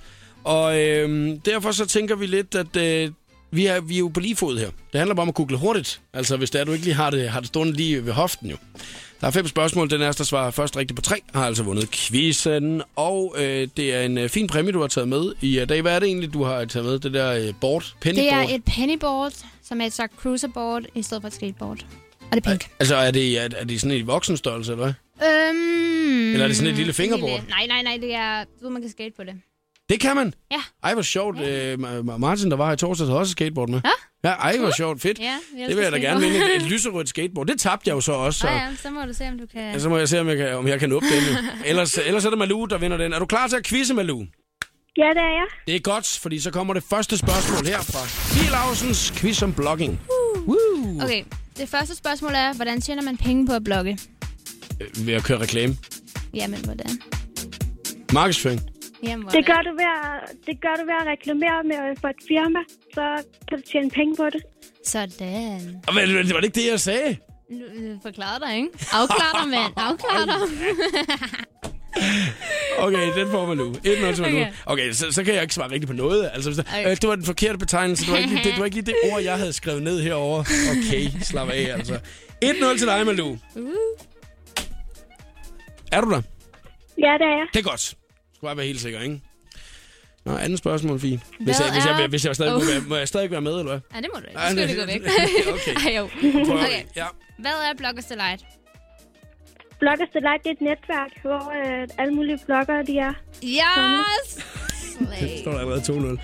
Og øhm, derfor så tænker vi lidt, at øh, vi, er, vi er jo på lige fod her. Det handler bare om at google hurtigt. Altså, hvis det er, du ikke lige har det, har det stående lige ved hoften jo. Der er fem spørgsmål. Den er, der svarer først rigtigt på tre, har altså vundet quizzen. Og øh, det er en øh, fin præmie, du har taget med i øh, dag. Hvad er det egentlig, du har taget med? Det der øh, board? Det Pennyboard? er et pennyboard, som er et slags cruiserboard, i stedet for et skateboard. Og det er pink. Altså, er det, er, er det sådan en voksenstørrelse, eller hvad? Øhm, Eller er det sådan et lille fingerboard? Nej, nej, nej, det er... Du man kan skate på det. Det kan man? Ja. Ej, hvor sjovt. Øh, Ma- Martin, der var her i torsdag, havde også skateboard med. Ja? Ja, ej, hvor sjovt. Fedt. Ja, vi det vil jeg da gerne vinde. Et, et lyserødt skateboard. Det tabte jeg jo så også. Så, Ja, ja, så må du se, om du kan... ja, så må jeg se, om jeg kan, om jeg kan åbne den. Ellers, ellers er det Malou, der vinder den. Er du klar til at quizze, Malou? Ja, det er jeg. Det er godt, fordi så kommer det første spørgsmål her fra Fie Lausens quiz om blogging. Woo! Okay, det første spørgsmål er, hvordan tjener man penge på at blogge? Øh, Ved at køre reklame. Jamen, hvordan? Markedsføring. Jamen? Det gør, du ved at, det gør du ved at reklamere med for et firma, så kan du tjene penge på det. Sådan. Og hvad- Var det ikke det, jeg sagde? Nu forklarer dig, ikke? Afklar dig, mand. Afklar dig. Okay, den får man nu. 1-0 til Malou. Okay. Okay, okay så, så kan jeg ikke svare rigtigt på noget. Altså, hvis Okay. øh, det var den forkerte betegnelse. Det var, ikke, det, det var ikke det ord, jeg havde skrevet ned herover. Okay, slap af, altså. 1-0 til dig, Malou. Uh. Er du der? Ja, det er jeg. Det er godt. Skal bare være helt sikker, ikke? Nå, andet spørgsmål, Fie. Hvis Hvad jeg, hvis, jeg, er- hvis jeg stadig, Oh. må, være, må jeg stadig være med, eller hvad? Ja, det må du ikke. Ej, Så skal det- du gå væk. Okay. Ej, jo. Prøv Okay. Ja. Hvad er Bloggers Delight? Bloggers Delight det er et netværk, hvor øh, alle mulige bloggere de er. Yes! Det står der allerede 2-0.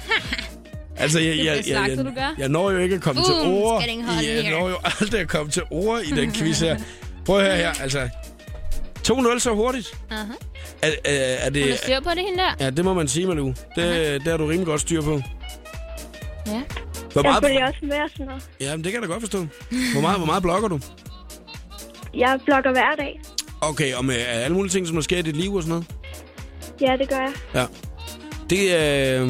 Altså, jeg, jeg, jeg, jeg, jeg når jo ikke at komme til Boom, ord. Jeg når jo aldrig at komme til ord i den quiz her. Prøv at høre her, altså. 2-0 så hurtigt. Aha. Er, er, er det... Hun har styr på det, hende der. Ja, det må man sige, Malou. Det, det har du rimelig godt styr på. Ja. Hvor Jeg meget, følger også med og sådan noget. ja, men det kan jeg da godt forstå. Hvor meget, hvor meget blogger du? Jeg blogger hver dag. Okay, og med alle mulige ting, som der sker i dit liv og sådan noget? Ja, det gør jeg. Ja. Det, øh,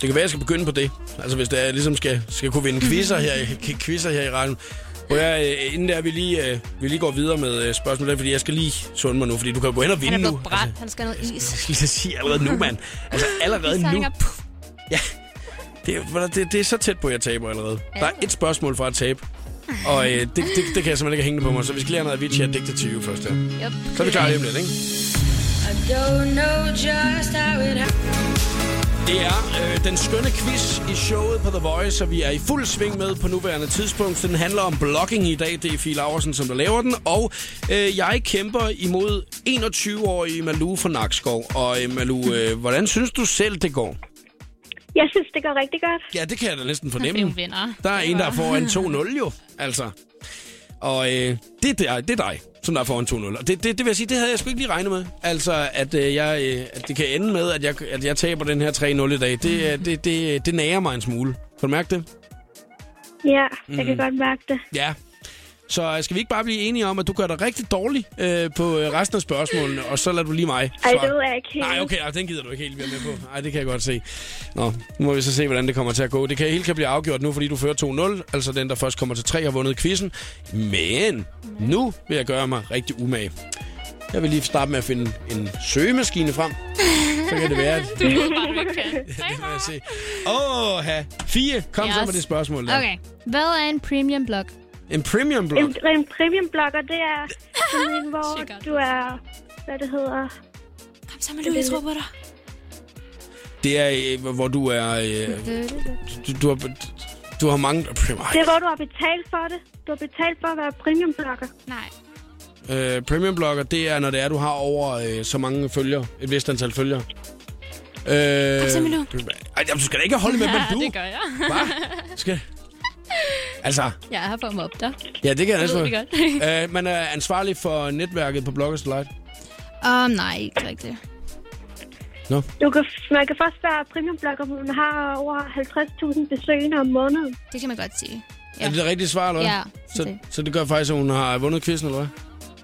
det kan være, jeg skal begynde på det. Altså, hvis det er, jeg ligesom skal, skal kunne vinde quizzer her, quizzer her i radioen. Jeg, øh, inden der, vi lige, øh, vi lige går videre med øh, spørgsmålet, fordi jeg skal lige sunde mig nu, fordi du kan jo gå hen og Han vinde er nu. blevet brændt. Han skal have noget is. Jeg skal lige sige allerede nu, mand. Altså, allerede nu. Puff. Det, er- det, det er så tæt på, at jeg taber allerede. Der er et spørgsmål fra at tabe. Og øh, det, det, det, kan jeg simpelthen ikke hænge på mig, så vi skal lige have noget Avicii Addicted to You først. Ja. Yep. Så er vi klar lige om lidt, ikke? I don't know just how it happened. Det er øh, den skønne quiz i showet på The Voice, og vi er i fuld sving med på nuværende tidspunkt. Så den handler om blogging i dag. Det er Fie Laversen, som der laver den. Og øh, jeg kæmper imod 21-årige Malou fra Nakskov. Og øh, Malou, øh, hvordan synes du selv, det går? Jeg synes, det går rigtig godt. Ja, det kan jeg da næsten fornemme. Der er en, der er foran 2-0 jo, altså. Og øh, det, er dig, det er dig, som der er foran 2-0. Og det, det, det vil jeg sige, det havde jeg sgu ikke lige regnet med. Altså, at, øh, jeg, øh, at det kan ende med, at jeg, at jeg taber den her 3-0 i dag. Det, øh, det, det, det nærer mig en smule. Kan du mærke det? Ja, jeg kan Mm. godt mærke det. Ja. Så øh, skal vi ikke bare blive enige om, at du gør dig rigtig dårlig øh, på øh, resten af spørgsmålene, og så lader du lige mig Ej, svare? det ved jeg ikke helt. Nej, okay, nej, den gider du ikke helt være med på. Nej, det kan jeg godt se. Nå, nu må vi så se, hvordan det kommer til at gå. Det kan hele kan blive afgjort nu, fordi du fører 2-0. Altså den, der først kommer til 3, har vundet quizzen. Men nu vil jeg gøre mig rigtig umage. Jeg vil lige starte med at finde en søgemaskine frem. Så kan det være, at... Du ved bare, du kan. det må jeg se. Åh, ha. Fie, kom yes. så med det spørgsmål der. Okay. Hvad er en premium blog? En premium blog. En, en premium blogger, det er sådan en, hvor du er, hvad det hedder... Kom så med Louis, jeg tror på dig. Det er, øh, hvor du er... Øh, du, du, har, du har mange... Det er, hvor du har betalt for det. Du har betalt for at være premium blogger. Nej. Øh, premium blogger, det er, når det er, du har over øh, så mange følgere. Et vist antal følgere. Øh, Kom så, Milou. du, ej, du skal da ikke holde med, men du... det gør jeg. Skal... Altså, Jeg er her for at mobbe dig. ja, det kan jeg Det ved næsten vi godt. øh, Man er ansvarlig for netværket på Bloggers Delight. Um, nej, ikke rigtigt. Nå. Du kan, man kan først være premium blogger, hvor man har over 50.000 besøgende om måneden. Det kan man godt sige. Ja. Er det det rigtige svar, eller hvad? Ja, Så, det. så det gør faktisk, at hun har vundet quizzen, eller hvad?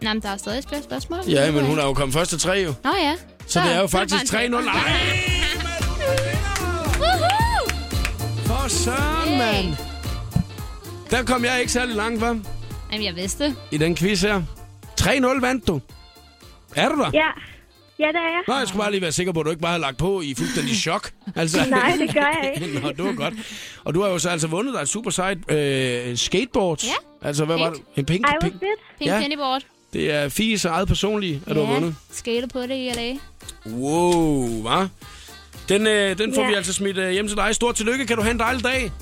Nej, men der er stadig flere spørgsmål. Ja, men hun er jo kommet først til tre, jo. Nå ja. Så det er jo faktisk 3-0. Nej! For søren, mand! Der kom jeg ikke særlig langt, hva'? Jamen, jeg vidste det. I den quiz her. 3-0 vandt du. Er du der? Ja. Ja, det er jeg. Nå, jeg skulle bare lige være sikker på, at du ikke bare havde lagt på i fuldstændig chok. Altså. Nej, det gør jeg ikke. Nå, det var godt. Og du har jo så altså vundet dig et super sejt øh, skateboard. Ja. Altså, hvad var det? En pink, hvor pink. fedt. Pink Ja. pennyboard. Det er Fies eget personlige, at du har vundet. Skater på det i LA. Wow, hva? Den, øh, den får Ja. vi altså smidt øh, hjem til dig. Stort tillykke. Kan du have en dejlig dag?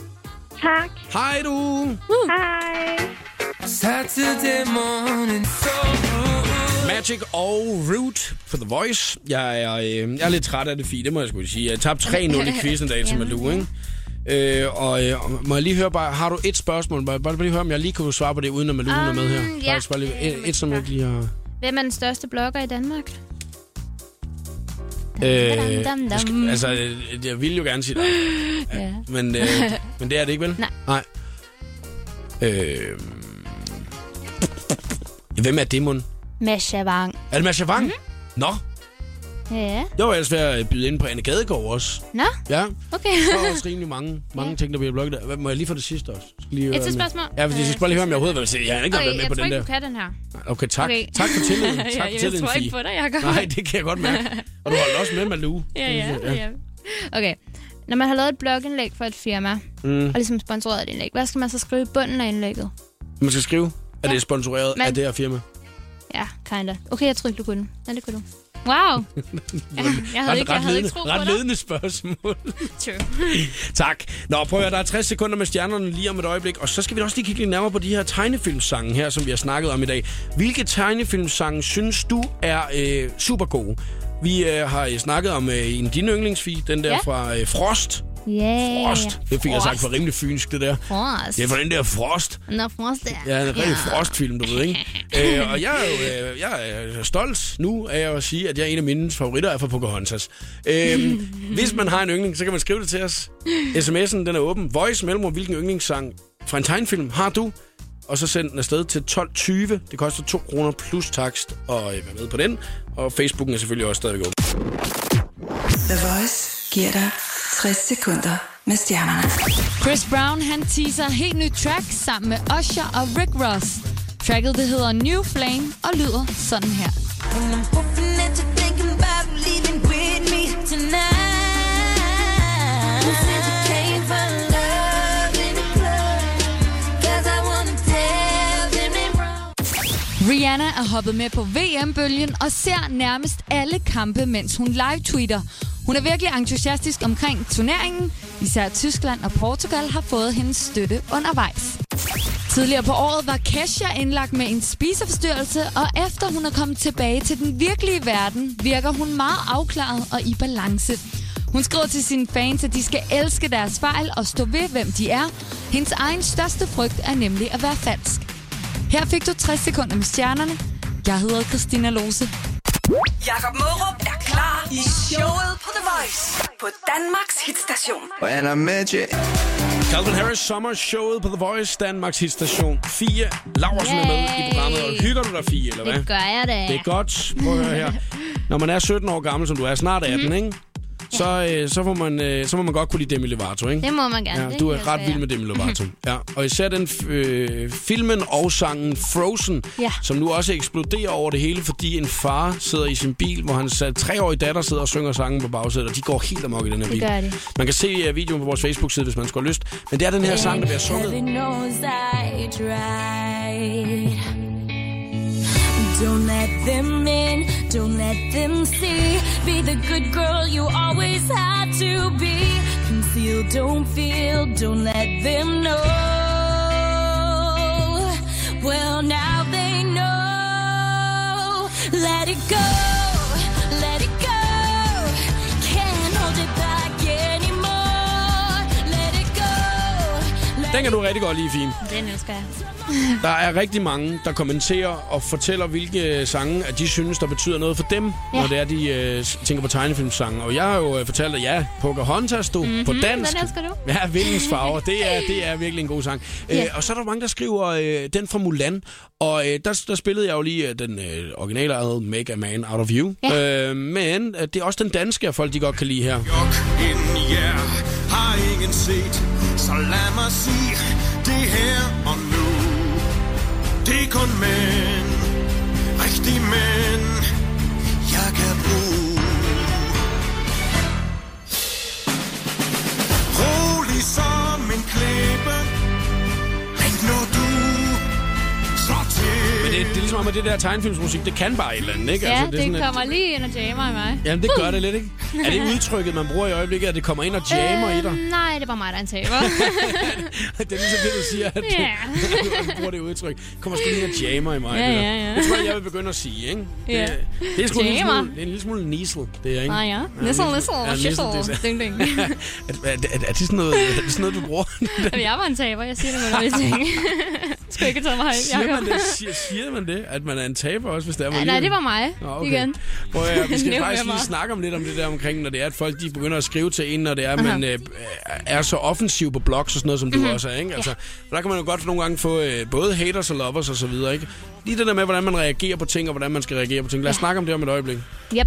Tak. Hej du. Hej. Saturday morning, so Magic og Root for The Voice. Jeg er, øh, jeg er lidt træt af det, Fie. Det må jeg sgu sige. Jeg tabte 3-0 i quizzen i dag til Malou, ikke? Øh, og øh, må jeg lige høre bare, har du et spørgsmål? Bare, bare lige høre, om jeg lige kunne svare på det, uden at Malou um, er med her. Um, ja. Faktisk bare lige, et, et, som jeg ikke lige har... Hvem er den største blogger i Danmark? Øh, dam, dam. skal, altså, øh, jeg ville jo gerne sige dig. Ja. Men, øh, men det er det ikke, vel? Nej. Nej. Øh, hvem er det, mon? Masha Wang. Er det Masha Wang? Mhm. Mm-hmm. Nå, Ja. jeg var ellers ved at byde ind på Anne Gadegaard også. Nå, Ja, okay. der er også rimelig mange, mange ting, der bliver blokket Må jeg lige få det sidste også? Lige høre, Et sidste jeg- spørgsmål? Ja, fordi jeg skal bare lige høre, om jeg overhovedet vil se. Jeg har ikke Okay, været med jeg på tror den ikke, der. du kan den her. Okay, tak. Okay. Tak for tilliden. Tak Ja, for jeg tilliden, tror ikke på dig, Jacob. Nej, det kan jeg godt mærke. Og du holder også med, Malou. Ja, ja, ja. Okay. Når man har lavet et blogindlæg for et firma, Mm. og ligesom sponsoreret et indlæg, hvad skal man så skrive i bunden af indlægget? Man skal skrive, at det er sponsoreret Men- af det her firma. Ja, kinda. Okay, jeg tror ikke, du kunne. Ja, det kunne du. Wow. ja, jeg havde ikke, jeg havde ikke ledende, tro på ret dig. ledende spørgsmål. Tak. Nå, prøv at høre, der er 60 sekunder med stjernerne lige om et øjeblik. Og så skal vi også lige kigge lidt nærmere på de her tegnefilmsange her, som vi har snakket om i dag. Hvilke tegnefilmsange synes du er øh, super gode? Vi øh, har øh, snakket om øh, en af dine yndlingsfie, den der Ja. fra øh, Frost. Yeah. Frost. Det fik jeg sagt for rimelig fynsk, det der. Frost. Det er fra den der Frost. Nå, Frost der. Ja, en rigtig frostfilm, du ved, ikke? øh, og jeg er jo øh, jeg er stolt nu af at sige, at jeg er en af mine favoritter er fra Pocahontas. Øh, hvis man har en yndling, så kan man skrive det til os. SMS'en, den er åben. Voice mellemrum, hvilken yndlingssang fra en tegnfilm har du? Og så send den afsted til 12.20. Det koster 2 kroner plus takst og øh, være med på den. Og Facebooken er selvfølgelig også stadigvæk åben. The Voice giver dig 60 sekunder med stjernerne. Chris Brown han teaser helt nyt track sammen med Usher og Rick Ross. Tracket det hedder New Flame og lyder sådan her. Rihanna er hoppet med på VM-bølgen og ser nærmest alle kampe, mens hun live-tweeter. Hun er virkelig entusiastisk omkring turneringen. Især Tyskland og Portugal har fået hendes støtte undervejs. Tidligere på året var Kesha indlagt med en spiseforstyrrelse, og efter hun er kommet tilbage til den virkelige verden, virker hun meget afklaret og i balance. Hun skriver til sine fans, at de skal elske deres fejl og stå ved, hvem de er. Hendes egen største frygt er nemlig at være falsk. Her fik du 60 sekunder med stjernerne. Jeg hedder Christina Lose. Jakob Mørup er klar i showet på The Voice på Danmarks hitstation. When I met you. Calvin Harris Summer Showet på The Voice, Danmarks hitstation. Fie Laversen er med i programmet. Og hygger du dig, Fie, eller hvad? Det gør jeg da. Det er godt. Prøv at høre her. Når man er 17 år gammel, som du er, snart 18, Mhm. ikke? Så, øh, så, må man, øh, så må man godt kunne lide Demi Lovato, ikke? Det må man gerne. Ja, Det du er ret vild med Demi Lovato. ja. Og især den øh, filmen og sangen Frozen, Ja. som nu også eksploderer over det hele, fordi en far sidder i sin bil, hvor hans øh, treårige datter sidder og synger sangen på bagsædet, og de går helt amok i den her Det bil. gør de. Man kan se uh, videoen på vores Facebook-side, hvis man skulle have lyst. Men det er den her sang, der bliver sunget. Don't let them in, don't let them see. Be the good girl you always had to be. Conceal, don't feel, don't let them know. Well, now they know. Let it go, Den kan du rigtig godt lide, Fien. Den elsker jeg. Der er rigtig mange, der kommenterer og fortæller, hvilke sange, at de synes, der betyder noget for dem, ja. Når det er, de øh, tænker på tegnefilmsange. Og jeg har jo øh, fortalt, at ja, Pocahontas, du, mm-hmm, på dansk. den elsker du. Ja, Vindens Farver. Det er, det er virkelig en god sang. Ja. Øh, og så er der mange, der skriver øh, den fra Mulan. Og øh, der, der spillede jeg jo lige øh, den øh, originale ad Make a Man Out of You. Ja. Øh, men øh, det er også den danske, at folk de godt kan lide her. Inden jer har ingen set, så lad mig sige det her og nu. Det er kun mænd, rigtig mænd, jeg kan bruge. Rolig som en klæbe, men når du slår til... Men det, det er ligesom om, at det der tegnefilmsmusik, det kan bare et eller andet, ikke? Ja, Altså, det, sådan, det at- kommer lige ind og jammer i mig. Jamen, det gør det lidt, ikke? Er det udtrykket, man bruger i øjeblikket, at det kommer ind og jammer i dig? Øh, nej, det var mig, der er en taber. Det er ligesom det, du siger, at Ja. du bruger det udtryk. Kommer sgu lige og jammer i mig. Ja, ja, ja. det tror jeg, jeg vil begynde at sige, ikke? Ja. Det, det er sgu en lille smule, det er en lille smule nisel, det er, ikke? Ah, ja. Nissel, nissel, er- ding, ding. er, er, er, det sådan noget, er det sådan noget, du bruger? Jeg var en taber, jeg siger det med noget ting. Skal ikke tage mig hjem, Siger man, det, siger, siger man det, at man er en taber også, hvis det er, man Ja, nej, det var mig. Nå, Igen. Prøv, at, vi skal faktisk mig. lige snakke om lidt om det der omkring, når det er, at folk de begynder at skrive til en, når det er, at man øh, er så offensiv på blogs og sådan noget, som du Mhm. også er. Ikke? Altså, Der kan man jo godt nogle gange få øh, både haters og lovers og så videre. Ikke? Lige det der med, hvordan man reagerer på ting, og hvordan man skal reagere på ting. Lad os snakke om det om et øjeblik. Yep.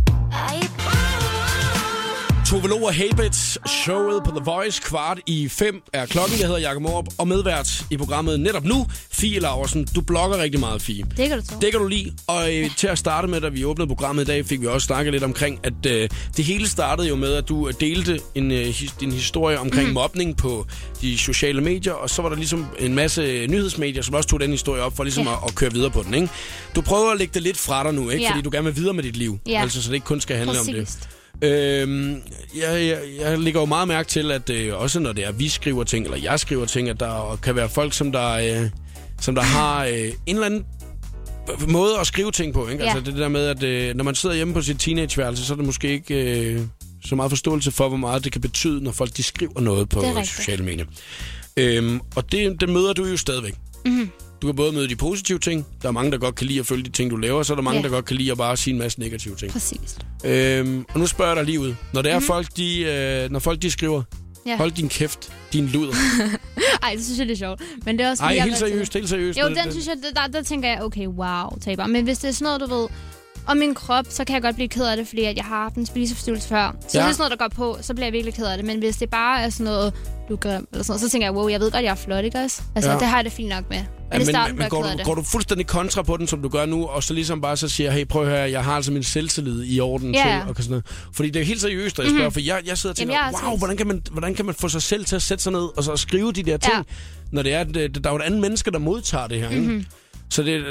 Tove Lo og Habits, showet på The Voice, kvart i fem er klokken. Jeg hedder Jakob Morup, og medvært i programmet netop nu, Fie Laversen. Du blogger rigtig meget, Fie. Det kan du tro. Det kan du lide. Og øh, til at starte med, da vi åbnede programmet i dag, fik vi også snakket lidt omkring, at øh, det hele startede jo med, at du øh, delte en, øh, his, din historie omkring mm. mobning på de sociale medier, og så var der ligesom en masse nyhedsmedier, som også tog den historie op for ligesom Ja. at, at køre videre på den. Ikke? Du prøver at lægge det lidt fra dig nu, ikke? Ja. fordi du gerne vil videre med dit liv. Ja. Altså, så det ikke kun skal handle om det. Øhm, jeg, jeg, jeg lægger jo meget mærke til, at øh, også når det er, vi skriver ting, eller jeg skriver ting, at der kan være folk, som der, øh, som der har øh, en eller anden måde at skrive ting på. Ikke? Ja. Altså det der med, at øh, når man sidder hjemme på sit teenageværelse, så er det måske ikke øh, så meget forståelse for, hvor meget det kan betyde, når folk de skriver noget på sociale medier. Øhm, og det, det møder du jo stadigvæk. Mhm. Du kan både møde de positive ting, der er mange, der godt kan lide at følge de ting, du laver, så er der mange, Ja. der godt kan lide at bare sige en masse negative ting. Præcis. Øhm, og nu spørger jeg dig lige ud. Når det er Mhm. folk, de, øh, når folk de skriver, Ja. hold din kæft, din luder. Ej, det synes jeg, det er sjovt. Men det er også, Ej, helt er seriøst, helt seriøst. Jo, den det- synes jeg, der, der tænker jeg, okay, wow, taber. Men hvis det er sådan noget, du ved, om min krop, så kan jeg godt blive ked af det, fordi at jeg har haft en spiseforstyrrelse før. Så Ja. det er sådan noget, der går på, så bliver jeg virkelig ked af det. Men hvis det bare er sådan noget, du grim, eller sådan noget, så tænker jeg, wow, jeg ved godt, jeg er flot, ikke også? Altså, Ja. det har jeg det fint nok med. Men, Ja, men, starten men, går, du, går du fuldstændig kontra på den, som du gør nu, og så ligesom bare så siger, hey, prøv at høre, jeg har altså min selvtillid i orden Ja, til, og sådan noget. Fordi det er helt seriøst, at jeg spørger, Mhm. for jeg, jeg sidder og tænker, Jamen, wow, hvordan kan, man, hvordan kan man få sig selv til at sætte sig ned og så skrive de der ting, Ja. når det er, at øh, der er jo et andet menneske, der modtager det her, ikke? Mhm. Så det,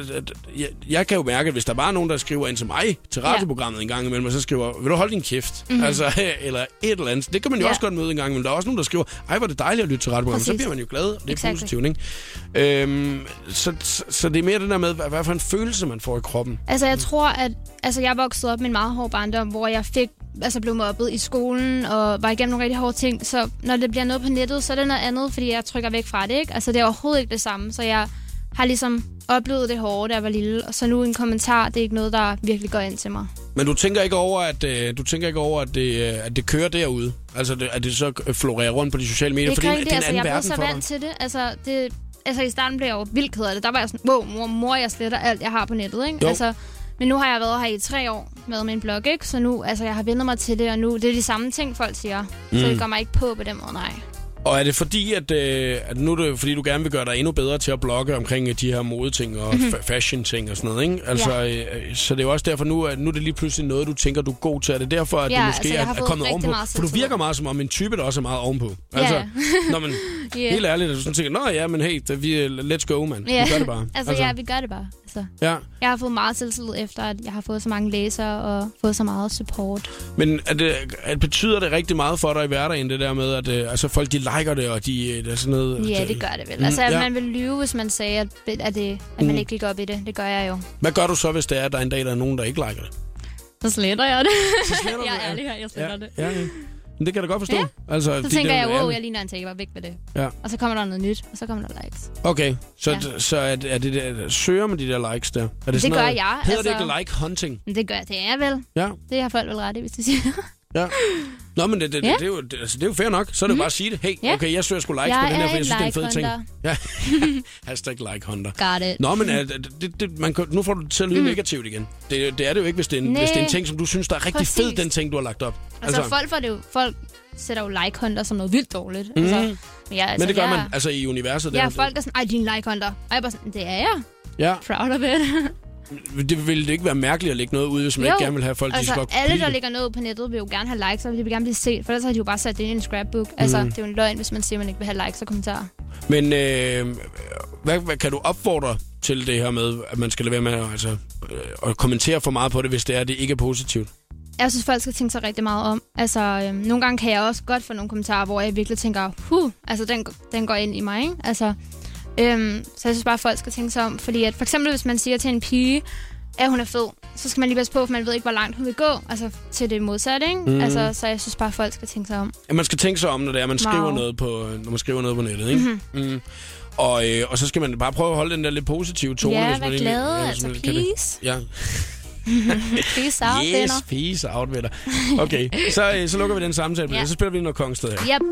jeg, jeg kan jo mærke, at hvis der bare er nogen, der skriver ind til mig til radioprogrammet en gang imellem, og så skriver, vil du holde din kæft? Mhm. Altså, eller et eller andet. Det kan man jo Ja. også godt møde en gang imellem. Der er også nogen, der skriver, ej, hvor er det dejligt at lytte til radioprogrammet. Så bliver man jo glad, og det er Exactly. positivt, ikke? Øhm, så, så, så det er mere det der med, hvad, hvad for en følelse man får i kroppen. Altså, jeg tror, at altså, jeg voksede op med en meget hård barndom, hvor jeg fik, altså, blev mobbet i skolen og var igennem nogle rigtig hårde ting. Så når det bliver noget på nettet, så er det noget andet, fordi jeg trykker væk fra det, ikke? Altså, det er overhovedet ikke det samme. Så jeg har ligesom oplevet det hårde, da jeg var lille. Og så nu en kommentar, det er ikke noget, der virkelig går ind til mig. Men du tænker ikke over, at, øh, du tænker ikke over, at det, øh, at det kører derude? Altså, det, at det så florerer rundt på de sociale medier? Det fordi er det er det, en altså, jeg er blevet så vant til det. Altså, det, altså, i starten blev jeg jo vildt ked af det. Der var jeg sådan, wow, mor, mor jeg sletter alt, jeg har på nettet, ikke? Jo. Altså, men nu har jeg været her i tre år med min blog, ikke? Så nu, altså, jeg har vendt mig til det, og nu, det er de samme ting, folk siger. Mm. Så det går mig ikke på på den måde, nej. Og er det fordi, at, øh, at nu er det fordi, du gerne vil gøre dig endnu bedre til at blogge omkring øh, de her modeting og Mhm. fa- fashion-ting og sådan noget, ikke? Altså, øh, så det er jo også derfor nu, at nu er det lige pludselig noget, du tænker, du er god til. Er det derfor, at Ja, du måske altså, er, er kommet ovenpå? For du virker meget som om en type, der også er meget ovenpå. Ja. Altså, når man, Yeah. helt ærligt, at du sådan tænker, nå ja, men hey, vi, let's go, mand. Ja. Vi gør det bare. altså, ja, vi gør det bare. Altså, ja. jeg har fået meget selvtillid efter, at jeg har fået så mange læsere og fået så meget support. Men er det, at betyder det rigtig meget for dig i hverdagen, det der med, at øh, altså, folk de liker det, og de øh, det er sådan noget... Ja, det gør det vel. Mm, Altså, at ja. man vil lyve, hvis man sagde, at, at, det, at man Mm. ikke gik op i det. Det gør jeg jo. Hvad gør du så, hvis det er, at der er en dag, der er nogen, der ikke liker det? Så sletter jeg det. Så sletter jeg er ærlig her, jeg sletter ja, det. Ja, ja. Men det kan jeg da godt forstå. Ja. Altså, Så tænker det er jeg, wow, jeg ligner en taber, væk med det. Ja. Og så kommer der noget nyt, og så kommer der likes. Okay, så, Ja. så er, det- er det der, søger man de der likes der? Er det, Det sådan gør noget, jeg, Hedder altså. det ikke like hunting? Det gør det er vel. Ja. Det har folk vel ret i, hvis de siger. Ja. Nå, men det, det, Ja. det, det, er jo, det, altså, det er jo fair nok. Så er det jo bare at sige det. Hey, Ja. okay, jeg søger sgu likes Jeg på den her, er for jeg synes, det er en fed ting. like-hunter. Ja. Hashtag like hunter. Got it. Nå, men er, det, det, man, nu får du det til at lyde Mm. negativt igen. Det, det er det jo ikke, hvis det er en, hvis det er en ting, som du synes, der er rigtig fed, Præcis. den ting, du har lagt op. Altså, altså folk, får det jo, folk sætter jo like hunter som noget vildt dårligt. Mhm. Altså, men, jeg, altså, men det gør jeg, man altså i universet. Ja, folk er sådan, ej, din like hunter. Og jeg bare sådan, det er jeg. Ja, Proud of it. det ville det ikke være mærkeligt at lægge noget ud, hvis man ikke gerne vil have folk, de altså, skal alle, kunne der lægger noget ud på nettet, vil jo gerne have likes, og de vil gerne blive set. For ellers har de jo bare sat det ind i en scrapbook. Altså, Mhm. det er jo en løgn, hvis man siger, at man ikke vil have likes og kommentarer. Men øh, hvad, hvad, kan du opfordre til det her med, at man skal lade være med at, altså, øh, at kommentere for meget på det, hvis det er, det ikke er positivt? Jeg synes, folk skal tænke sig rigtig meget om. Altså, øhm, nogle gange kan jeg også godt få nogle kommentarer, hvor jeg virkelig tænker, huh, altså den, den går ind i mig, ikke? Altså, øhm, så jeg synes bare, at folk skal tænke sig om. Fordi at for eksempel, hvis man siger til en pige, at hun er fed, så skal man lige passe på, for man ved ikke, hvor langt hun vil gå. Altså, til det modsatte, ikke? Mhm. Altså, så jeg synes bare, at folk skal tænke sig om. Ja, man skal tænke sig om, når det er, man skriver, Meget. noget på, når man skriver noget på nettet, ikke? Mhm. Mm. Og, øh, og så skal man bare prøve at holde den der lidt positive tone. Ja, hvis man vær glad, hvis altså, please. Ja. Peace out, yes, venner. peace out, venner. Okay, så, øh, så lukker vi den samtale Ja. Så spiller vi noget Kongsted her. Yep.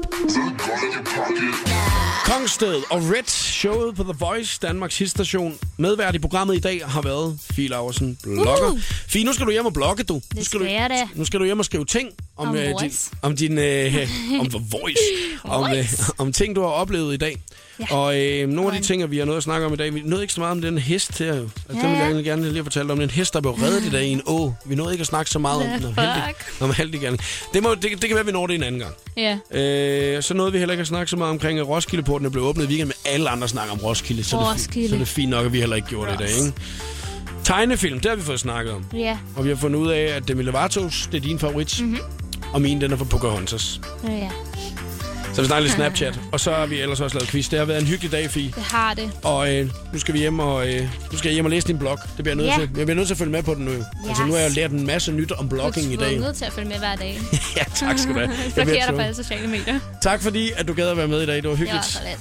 Kongsted og Red, showet på The Voice, Danmarks hitstation. Medvært i programmet i dag har været Fie Laursen, blogger. Uh. Fie, nu skal du hjem og blogge, du. Nu Det skal, du, skal da. nu skal du hjem og skrive ting om, Om øh, din, om din øh, om The Voice. om, øh, om ting, du har oplevet i dag. Ja. Og øh, nogle af de ting, vi har noget at snakke om i dag, vi nåede ikke så meget om den hest her. Altså, Ja, Den vil jeg egentlig gerne lige fortalt om. Den hest, der blev reddet i dag i en å. Vi nåede ikke at snakke så meget om den. Om heldig, om heldig gerning. det, må, det, det kan være, at vi når det en anden gang. Ja. Øh, så nåede vi heller ikke at snakke så meget omkring, at Roskildeporten er blevet åbnet i weekend, men alle andre snakker om Roskilde. Så, er det, Roskilde. så er det fint nok, at vi heller ikke gjorde det i dag. Ikke? Tegnefilm, det har vi fået snakket om. Ja. Og vi har fundet ud af, at Demi Lovato's, det er din favorit. Mhm. Og min, den er fra Pocahontas. Ja, Så vi snakker lidt Snapchat. Og så har vi ellers også lavet quiz. Det har været en hyggelig dag, Fie. det har det. Og øh, nu skal vi hjem og, øh, nu skal jeg hjem og læse din blog. Det bliver jeg nødt Ja. til. Jeg bliver nødt til at følge med på den nu. Yes. Altså, nu har jeg lært en masse nyt om blogging i Du er dag. nødt til at følge med hver dag. ja, tak skal du have. Jeg Blokerer dig på alle sociale medier. Tak fordi, at du gad at være med i dag. Det var Det hyggeligt. var så let.